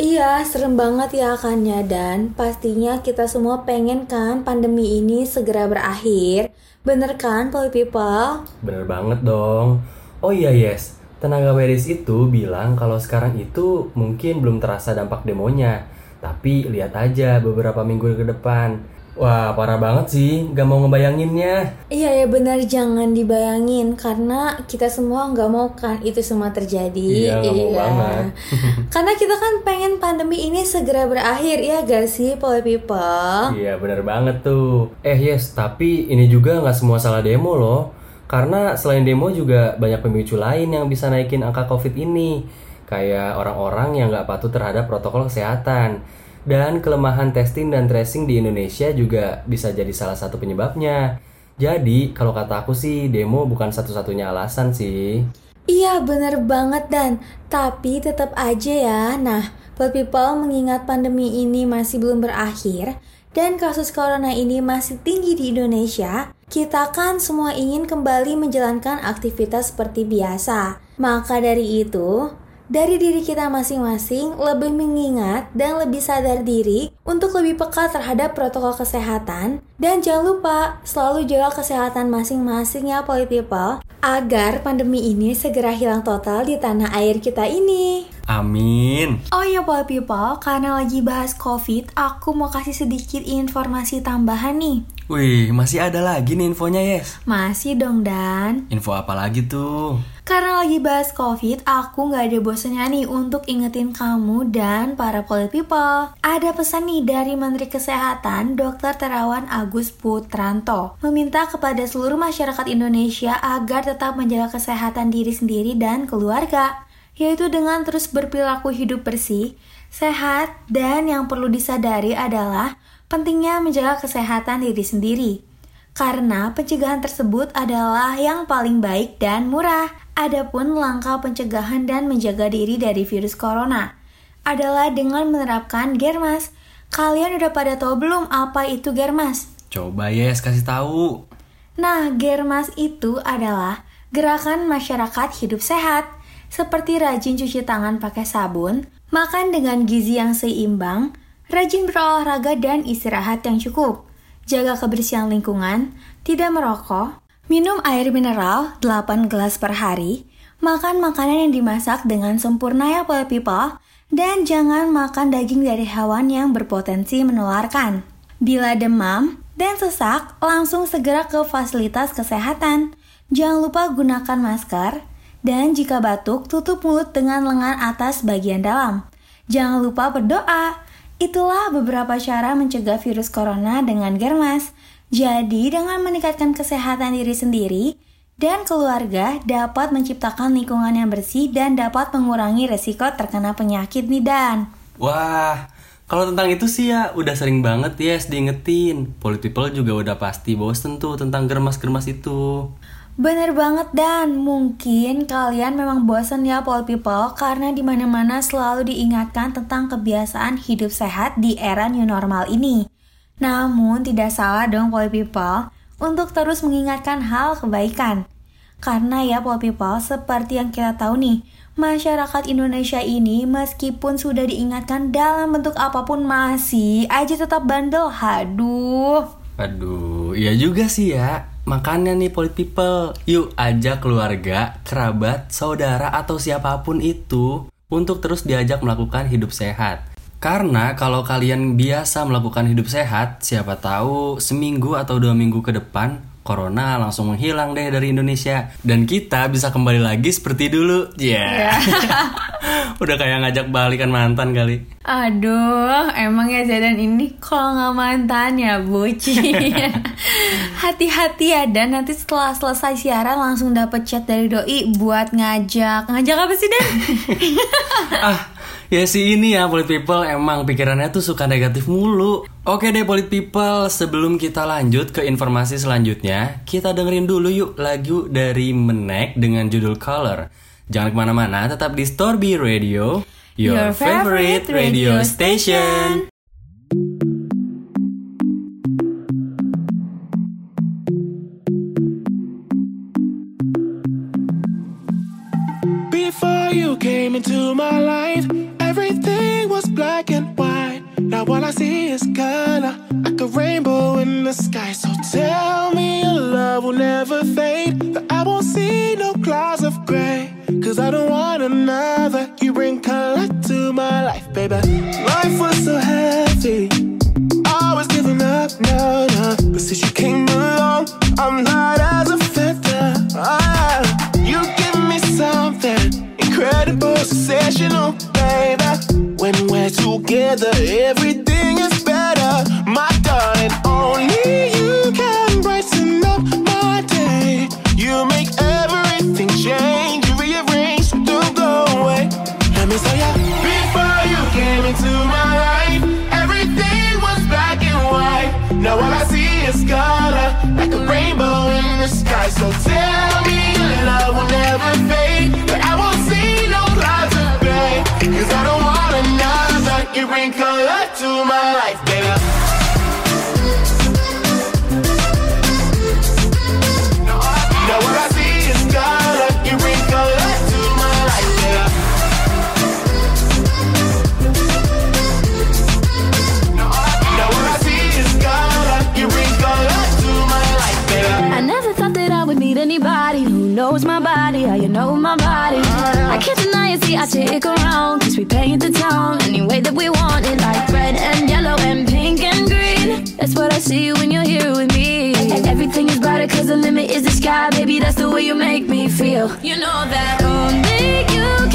Iya, serem banget ya kan ya dan pastinya kita semua pengen kan pandemi ini segera berakhir. Bener kan, Poly People? Bener banget dong. Oh iya yes, tenaga medis itu bilang kalau sekarang itu mungkin belum terasa dampak demonya. Tapi lihat aja beberapa minggu ke depan. Wah parah banget sih, gak mau ngebayanginnya. Iya ya benar jangan dibayangin karena kita semua nggak mau kan itu semua terjadi. Iya, nggak mau banget. (laughs) karena kita kan pengen pandemi ini segera berakhir ya gak sih, Poly People? Iya bener banget tuh. Eh yes, tapi ini juga nggak semua salah demo loh. Karena selain demo juga banyak pemicu lain yang bisa naikin angka COVID ini. Kayak orang-orang yang nggak patuh terhadap protokol kesehatan. Dan kelemahan testing dan tracing di Indonesia juga bisa jadi salah satu penyebabnya. Jadi kalau kata aku sih demo bukan satu-satunya alasan sih. Iya bener banget dan tapi tetap aja ya. Nah, Poly People mengingat pandemi ini masih belum berakhir dan kasus corona ini masih tinggi di Indonesia, kita kan semua ingin kembali menjalankan aktivitas seperti biasa. Maka dari itu, dari diri kita masing-masing lebih mengingat dan lebih sadar diri untuk lebih peka terhadap protokol kesehatan dan jangan lupa selalu jaga kesehatan masing-masing ya People agar pandemi ini segera hilang total di tanah air kita ini. Amin. Oh iya Poly People, karena lagi bahas COVID, aku mau kasih sedikit informasi tambahan nih. Wih, masih ada lagi nih infonya yes. Masih dong Dan. Info apa lagi tuh? Karena lagi bahas COVID, aku nggak ada bosannya nih untuk ingetin kamu dan para polit people. Ada pesan nih dari Menteri Kesehatan Dr. Terawan Agus Putranto meminta kepada seluruh masyarakat Indonesia agar tetap menjaga kesehatan diri sendiri dan keluarga, yaitu dengan terus berperilaku hidup bersih, sehat, dan yang perlu disadari adalah pentingnya menjaga kesehatan diri sendiri. Karena pencegahan tersebut adalah yang paling baik dan murah. Adapun langkah pencegahan dan menjaga diri dari virus corona adalah dengan menerapkan Germas. Kalian udah pada tahu belum apa itu Germas? Coba Yes kasih tahu. Nah, Germas itu adalah gerakan masyarakat hidup sehat, seperti rajin cuci tangan pakai sabun, makan dengan gizi yang seimbang, rajin berolahraga dan istirahat yang cukup, jaga kebersihan lingkungan, tidak merokok, minum air mineral 8 gelas per hari, makan makanan yang dimasak dengan sempurna ya pola people, dan jangan makan daging dari hewan yang berpotensi menularkan. Bila demam dan sesak, langsung segera ke fasilitas kesehatan. Jangan lupa gunakan masker, dan jika batuk, tutup mulut dengan lengan atas bagian dalam. Jangan lupa berdoa. Itulah beberapa cara mencegah virus corona dengan germas. Jadi, dengan meningkatkan kesehatan diri sendiri dan keluarga dapat menciptakan lingkungan yang bersih dan dapat mengurangi resiko terkena penyakit nih Dan. Wah, kalau tentang itu sih ya udah sering banget Yes diingetin. Polit people juga udah pasti bosen tuh tentang germas-germas itu. Bener banget dan mungkin kalian memang bosan ya Pol People karena di mana-mana selalu diingatkan tentang kebiasaan hidup sehat di era new normal ini. Namun tidak salah dong Pol People untuk terus mengingatkan hal kebaikan. Karena ya Pol People seperti yang kita tahu nih, masyarakat Indonesia ini meskipun sudah diingatkan dalam bentuk apa pun masih aja tetap bandel. Haduh. Aduh, iya juga sih ya. Makanya nih polit people, yuk ajak keluarga, kerabat, saudara atau siapa pun itu untuk terus diajak melakukan hidup sehat. Karena kalau kalian biasa melakukan hidup sehat, siapa tahu seminggu atau dua minggu ke depan Corona langsung menghilang deh dari Indonesia dan kita bisa kembali lagi seperti dulu. Ya. Yeah. (laughs) Udah kayak ngajak balikan mantan kali. Aduh, emang ya Zadan ini kalau nggak mantan ya bocil. (laughs) Hati-hati ya dan nanti setelah selesai siaran langsung dapet chat dari doi buat ngajak. Ngajak apa sih Dan? (laughs) ah, (laughs) Ya si ini ya Polit People emang pikirannya tuh suka negatif mulu. Oke deh Polit People sebelum kita lanjut ke informasi selanjutnya Kita dengerin dulu yuk lagu dari Menek dengan judul Color. Jangan ke mana-mana tetap di Storby Radio Your, Your favorite radio station. Before Now all I see is color, like a rainbow in the sky. So tell me your love will never fade. That I won't see no clouds of gray. Cause I don't want another. You bring color to my life, baby. Life was so heavy. I was giving up, no, no. But since you came along, I'm light as a feather. You give me something incredible, sensational, baby. When we're together, everything bring color to my life, I see when you're here with me. Every everything is brighter cause the limit is the sky. Baby, that's the way you make me feel. You know that only you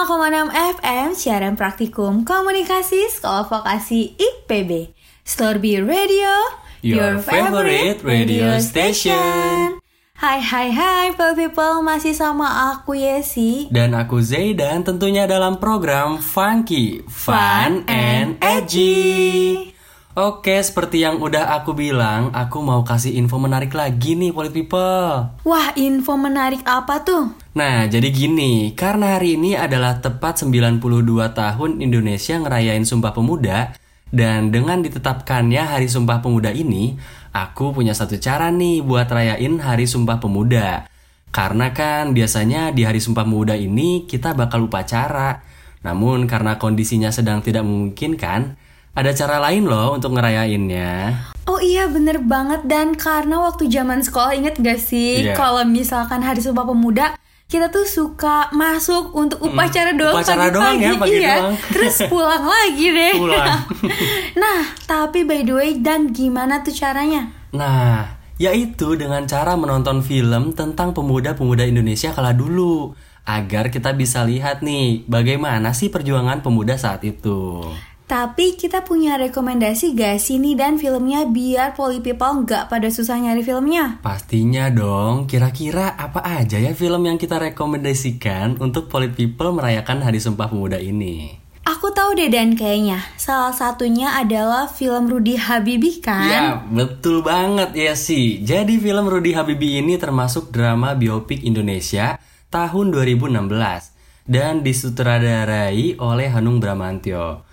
105,6 FM siaran praktikum komunikasi Sekolah Vokasi IPB. Storby Radio, your, favorite, radio station. Hai hai hai people, people masih sama aku Yesi dan aku Zaidan tentunya dalam program Funky Fun and Edgy. Oke, seperti yang udah aku bilang, aku mau kasih info menarik lagi nih, Polit People. Wah info menarik apa tuh? Nah, jadi gini, karena hari ini adalah tepat 92 tahun Indonesia ngerayain Sumpah Pemuda, dan dengan ditetapkannya Hari Sumpah Pemuda ini, aku punya satu cara nih buat rayain Hari Sumpah Pemuda. Karena kan biasanya di Hari Sumpah Pemuda ini kita bakal upacara. Namun karena kondisinya sedang tidak memungkinkan, ada cara lain loh untuk ngerayainnya. Oh iya bener banget dan karena waktu zaman sekolah inget gak sih Iya. kalau misalkan hari Sumpah Pemuda kita tuh suka masuk untuk upacara doang upacara pagi-pagi, doang ya, pagi iya. doang. (laughs) Terus pulang lagi deh. Pulang. (laughs) nah, tapi by the way dan gimana tuh caranya? Nah, yaitu dengan cara menonton film tentang pemuda-pemuda Indonesia kala dulu. Agar kita bisa lihat nih, bagaimana sih perjuangan pemuda saat itu. Tapi kita punya rekomendasi gak sih nih dan filmnya biar Poly People nggak pada susah nyari filmnya? Pastinya dong, kira-kira apa aja ya film yang kita rekomendasikan untuk Polit People merayakan Hari Sumpah Pemuda ini? Aku tahu deh dan kayaknya salah satunya adalah film Rudy Habibie kan? Ya, betul banget ya sih. Jadi film Rudy Habibie ini termasuk drama biopik Indonesia tahun 2016 dan disutradarai oleh Hanung Bramantyo.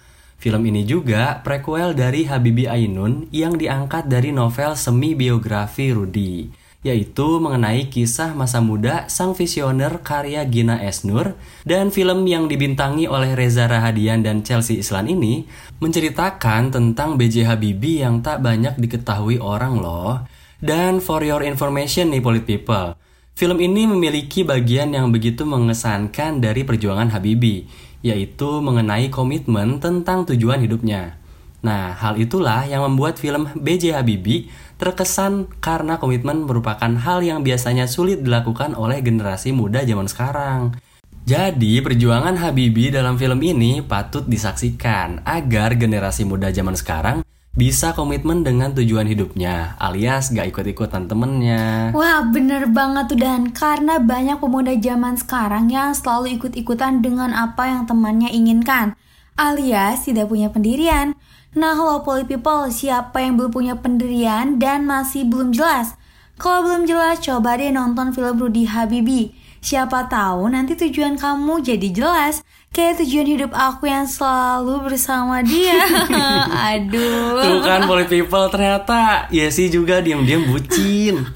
Film ini juga prequel dari Habibie Ainun yang diangkat dari novel semi biografi Rudy, yaitu mengenai kisah masa muda sang visioner karya Gina Esnur dan film yang dibintangi oleh Reza Rahadian dan Chelsea Islan ini menceritakan tentang B.J. Habibie yang tak banyak diketahui orang loh. Dan for your information nih Polit People, film ini memiliki bagian yang begitu mengesankan dari perjuangan Habibie, yaitu mengenai komitmen tentang tujuan hidupnya. Nah, hal itulah yang membuat film B.J. Habibie terkesan karena komitmen merupakan hal yang biasanya sulit dilakukan oleh generasi muda zaman sekarang. Jadi, perjuangan Habibie dalam film ini patut disaksikan agar generasi muda zaman sekarang bisa komitmen dengan tujuan hidupnya, alias gak ikut-ikutan temennya. Wah bener banget tuh Dan. Karena banyak pemuda zaman sekarang yang selalu ikut-ikutan dengan apa yang temannya inginkan Alias tidak punya pendirian. Nah hello poly people. Siapa yang belum punya pendirian dan masih belum jelas? Kalau belum jelas coba deh nonton film Rudy Habibie Siapa tahu nanti tujuan kamu jadi jelas Kayak tujuan hidup aku yang selalu bersama dia (laughs) Aduh Tuh kan Polit People ternyata ya sih juga diam-diam bucin. (laughs)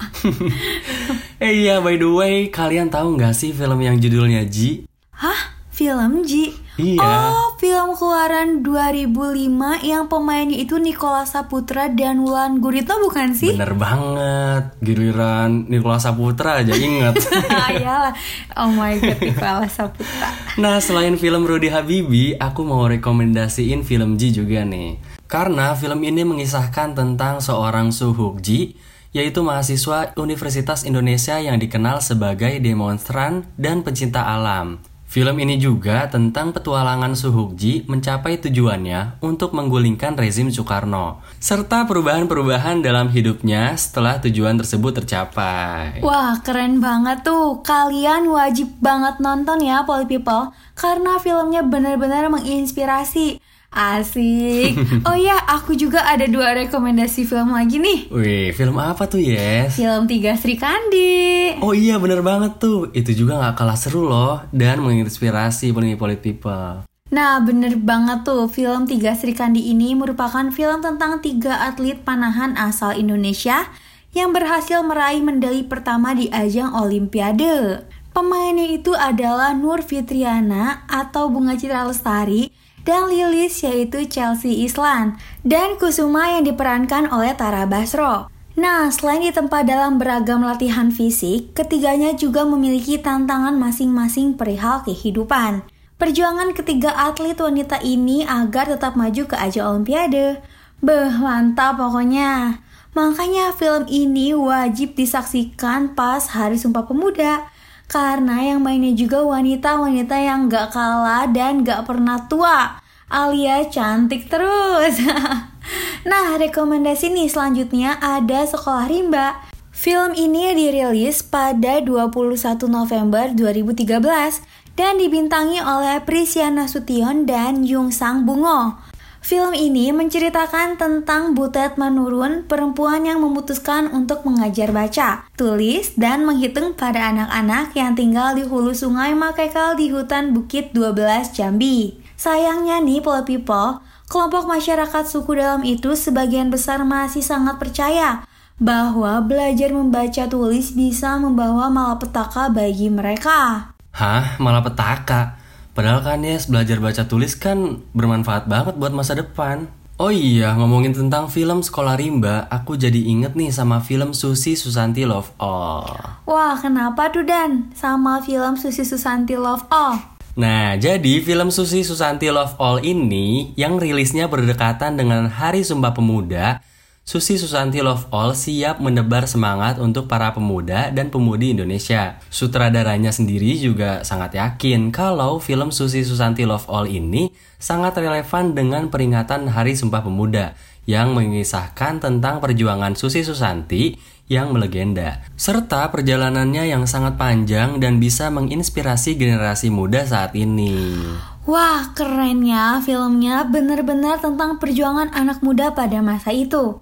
Eh iya, by the way, kalian tahu nggak sih film yang judulnya Ji? Hah? Film Ji? Iya. Oh, film keluaran 2005 yang pemainnya itu Nikola Saputra dan Wulan Guritno bukan sih? Bener banget, giliran Nikola Saputra aja inget. (laughs) Iyalah. Oh my god, Nikola Saputra. nah, selain film Rudy Habibi, aku mau rekomendasiin film Ji juga nih. Karena film ini mengisahkan tentang seorang Suhuk Ji, yaitu mahasiswa Universitas Indonesia yang dikenal sebagai demonstran dan pencinta alam. Film ini juga tentang petualangan Suhukji mencapai tujuannya untuk menggulingkan rezim Soekarno, serta perubahan-perubahan dalam hidupnya setelah tujuan tersebut tercapai. Wah, keren banget tuh. Kalian wajib banget nonton ya, Poly People. Karena filmnya benar-benar menginspirasi. Asik. (laughs) Oh ya, aku juga ada dua rekomendasi film lagi nih. Wih, film apa tuh, Yes? Film Tiga Sri Kandi. Oh iya, bener banget tuh. Itu juga gak kalah seru loh dan menginspirasi Poly People. Nah, bener banget tuh. Film Tiga Sri Kandi ini merupakan film tentang tiga atlet panahan asal Indonesia yang berhasil meraih medali pertama di ajang Olimpiade. Pemainnya itu adalah Nur Fitriana atau Bunga Citra Lestari dan Lilis yaitu Chelsea Islan dan Kusuma yang diperankan oleh Tara Basro. Nah, selain ditempa dalam beragam latihan fisik, ketiganya juga memiliki tantangan masing-masing perihal kehidupan. Perjuangan ketiga atlet wanita ini agar tetap maju ke ajang Olimpiade. Beh, mantap pokoknya. Makanya film ini wajib disaksikan pas Hari Sumpah Pemuda. Karena yang mainnya juga wanita-wanita yang gak kalah dan gak pernah tua Alias cantik terus (laughs) Nah rekomendasi nih selanjutnya ada Sekolah Rimba Film ini dirilis pada 21 November 2013 dan dibintangi oleh Prisiana Sution dan Yung Sang Bungo. Film ini menceritakan tentang Butet Manurun, perempuan yang memutuskan untuk mengajar baca, tulis, dan menghitung pada anak-anak yang tinggal di hulu sungai Makekal di hutan Bukit 12 Jambi. Sayangnya nih, Pola People, kelompok masyarakat suku dalam itu sebagian besar masih sangat percaya bahwa belajar membaca tulis bisa membawa malapetaka bagi mereka. Hah? Malapetaka? Padahal kan Yes, belajar baca tulis kan bermanfaat banget buat masa depan. Oh iya, ngomongin tentang film Sekolah Rimba, aku jadi inget nih sama film Susi Susanti Love All. Wah, kenapa tuh Dan? Sama film Susi Susanti Love All? Nah, jadi film Susi Susanti Love All ini yang rilisnya berdekatan dengan Hari Sumpah Pemuda Susi Susanti Love All siap menebar semangat untuk para pemuda dan pemudi Indonesia. Sutradaranya sendiri juga sangat yakin kalau film Susi Susanti Love All ini sangat relevan dengan peringatan Hari Sumpah Pemuda yang mengisahkan tentang perjuangan Susi Susanti yang melegenda, serta perjalanannya yang sangat panjang dan bisa menginspirasi generasi muda saat ini. Wah, kerennya filmnya benar-benar tentang perjuangan anak muda pada masa itu.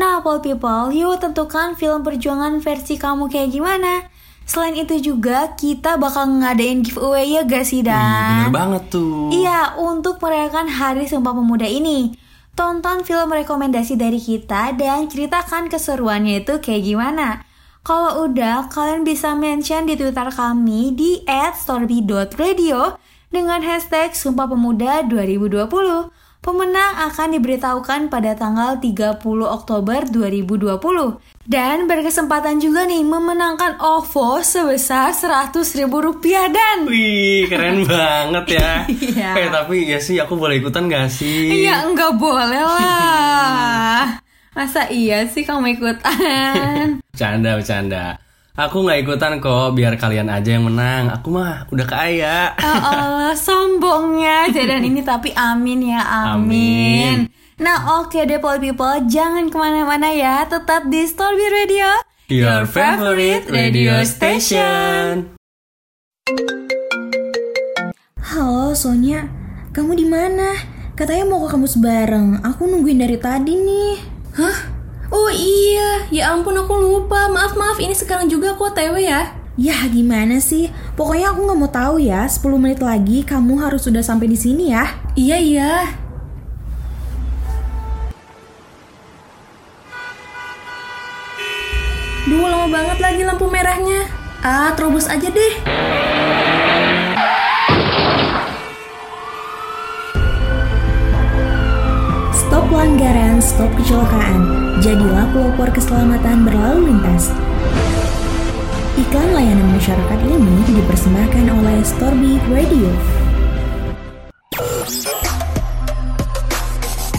Nah, Paul People, yuk tentukan film perjuangan versi kamu kayak gimana. Selain itu juga kita bakal ngadain giveaway ya gak sih Dan? Wih, bener banget tuh. Iya, untuk merayakan Hari Sumpah Pemuda ini. Tonton film rekomendasi dari kita dan ceritakan keseruannya itu kayak gimana. Kalau udah, kalian bisa mention di Twitter kami di @storby.radio dengan hashtag Sumpah Pemuda 2020. Pemenang akan diberitahukan pada tanggal 30 Oktober 2020 dan berkesempatan juga nih memenangkan OVO sebesar 100 ribu rupiah dan. Wih keren (laughs) banget ya. Iya. Eh tapi ya sih aku boleh ikutan gak sih? Iya enggak boleh lah. (laughs) Masa iya sih kamu ikutan? (laughs) Bercanda bercanda Aku nggak ikutan kok biar kalian aja yang menang Aku mah udah kaya Oh Allah sombongnya Jadan ini tapi amin ya amin, Amin. Nah oke deh Poly People Jangan ke mana-mana ya Tetap di Storby Radio Your favorite radio station Halo Sonya, kamu di mana? Katanya mau ke kampus bareng. Aku nungguin dari tadi nih. Hah? Oh iya, ya ampun aku lupa. Maaf maaf, ini sekarang juga aku OTW ya. Ya gimana sih? Pokoknya aku nggak mau tahu ya. 10 menit lagi kamu harus sudah sampai di sini ya. Iya iya. Duh, lama banget lagi lampu merahnya. Ah, terobos aja deh. Pelanggaran, stop kecelakaan. Jadilah pelopor keselamatan berlalu lintas. Iklan layanan masyarakat ini dipersembahkan oleh Storby Radio.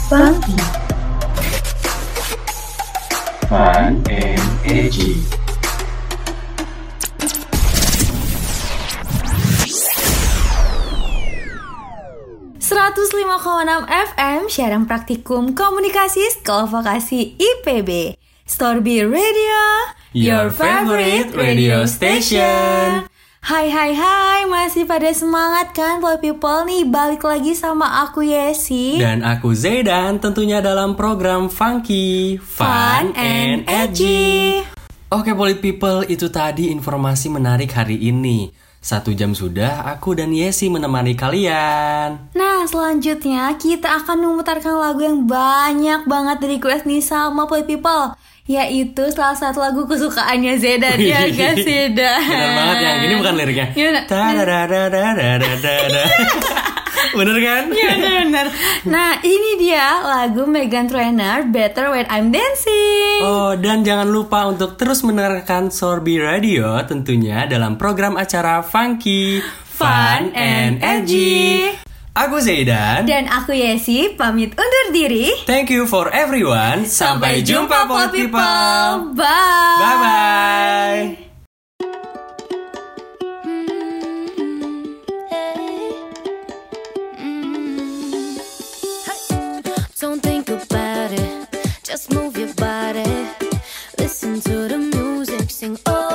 Funky. Fun and edgy. Enam FM Siaran Praktikum Komunikasi Sekolah Vokasi IPB Storby Radio Your favorite radio station. Hai hai hai Masih pada semangat kan Boy People? Nih Balik lagi sama aku Yesi. Dan aku Zaidan tentunya dalam program Funky Fun and Edgy. Oke Polit People itu tadi informasi menarik hari ini satu jam sudah, aku dan Yesi menemani kalian. Nah, selanjutnya kita akan memutarkan lagu yang banyak banget dari request nih sama Play People yaitu salah satu lagu kesukaannya Zeda. Ya gak Zeda? Benar banget yang ini bukan liriknya. Bener kan? Iya bener. Nah ini dia lagu Megan Trainor Better When I'm Dancing. Oh dan jangan lupa untuk terus mendengarkan Sorby Radio tentunya dalam program acara Funky Fun and Edgy. Aku Zaidan Dan aku Yesi pamit undur diri. Thank you for everyone. Sampai, jumpa Pod People Bye Bye. Bye to the music, sing oh.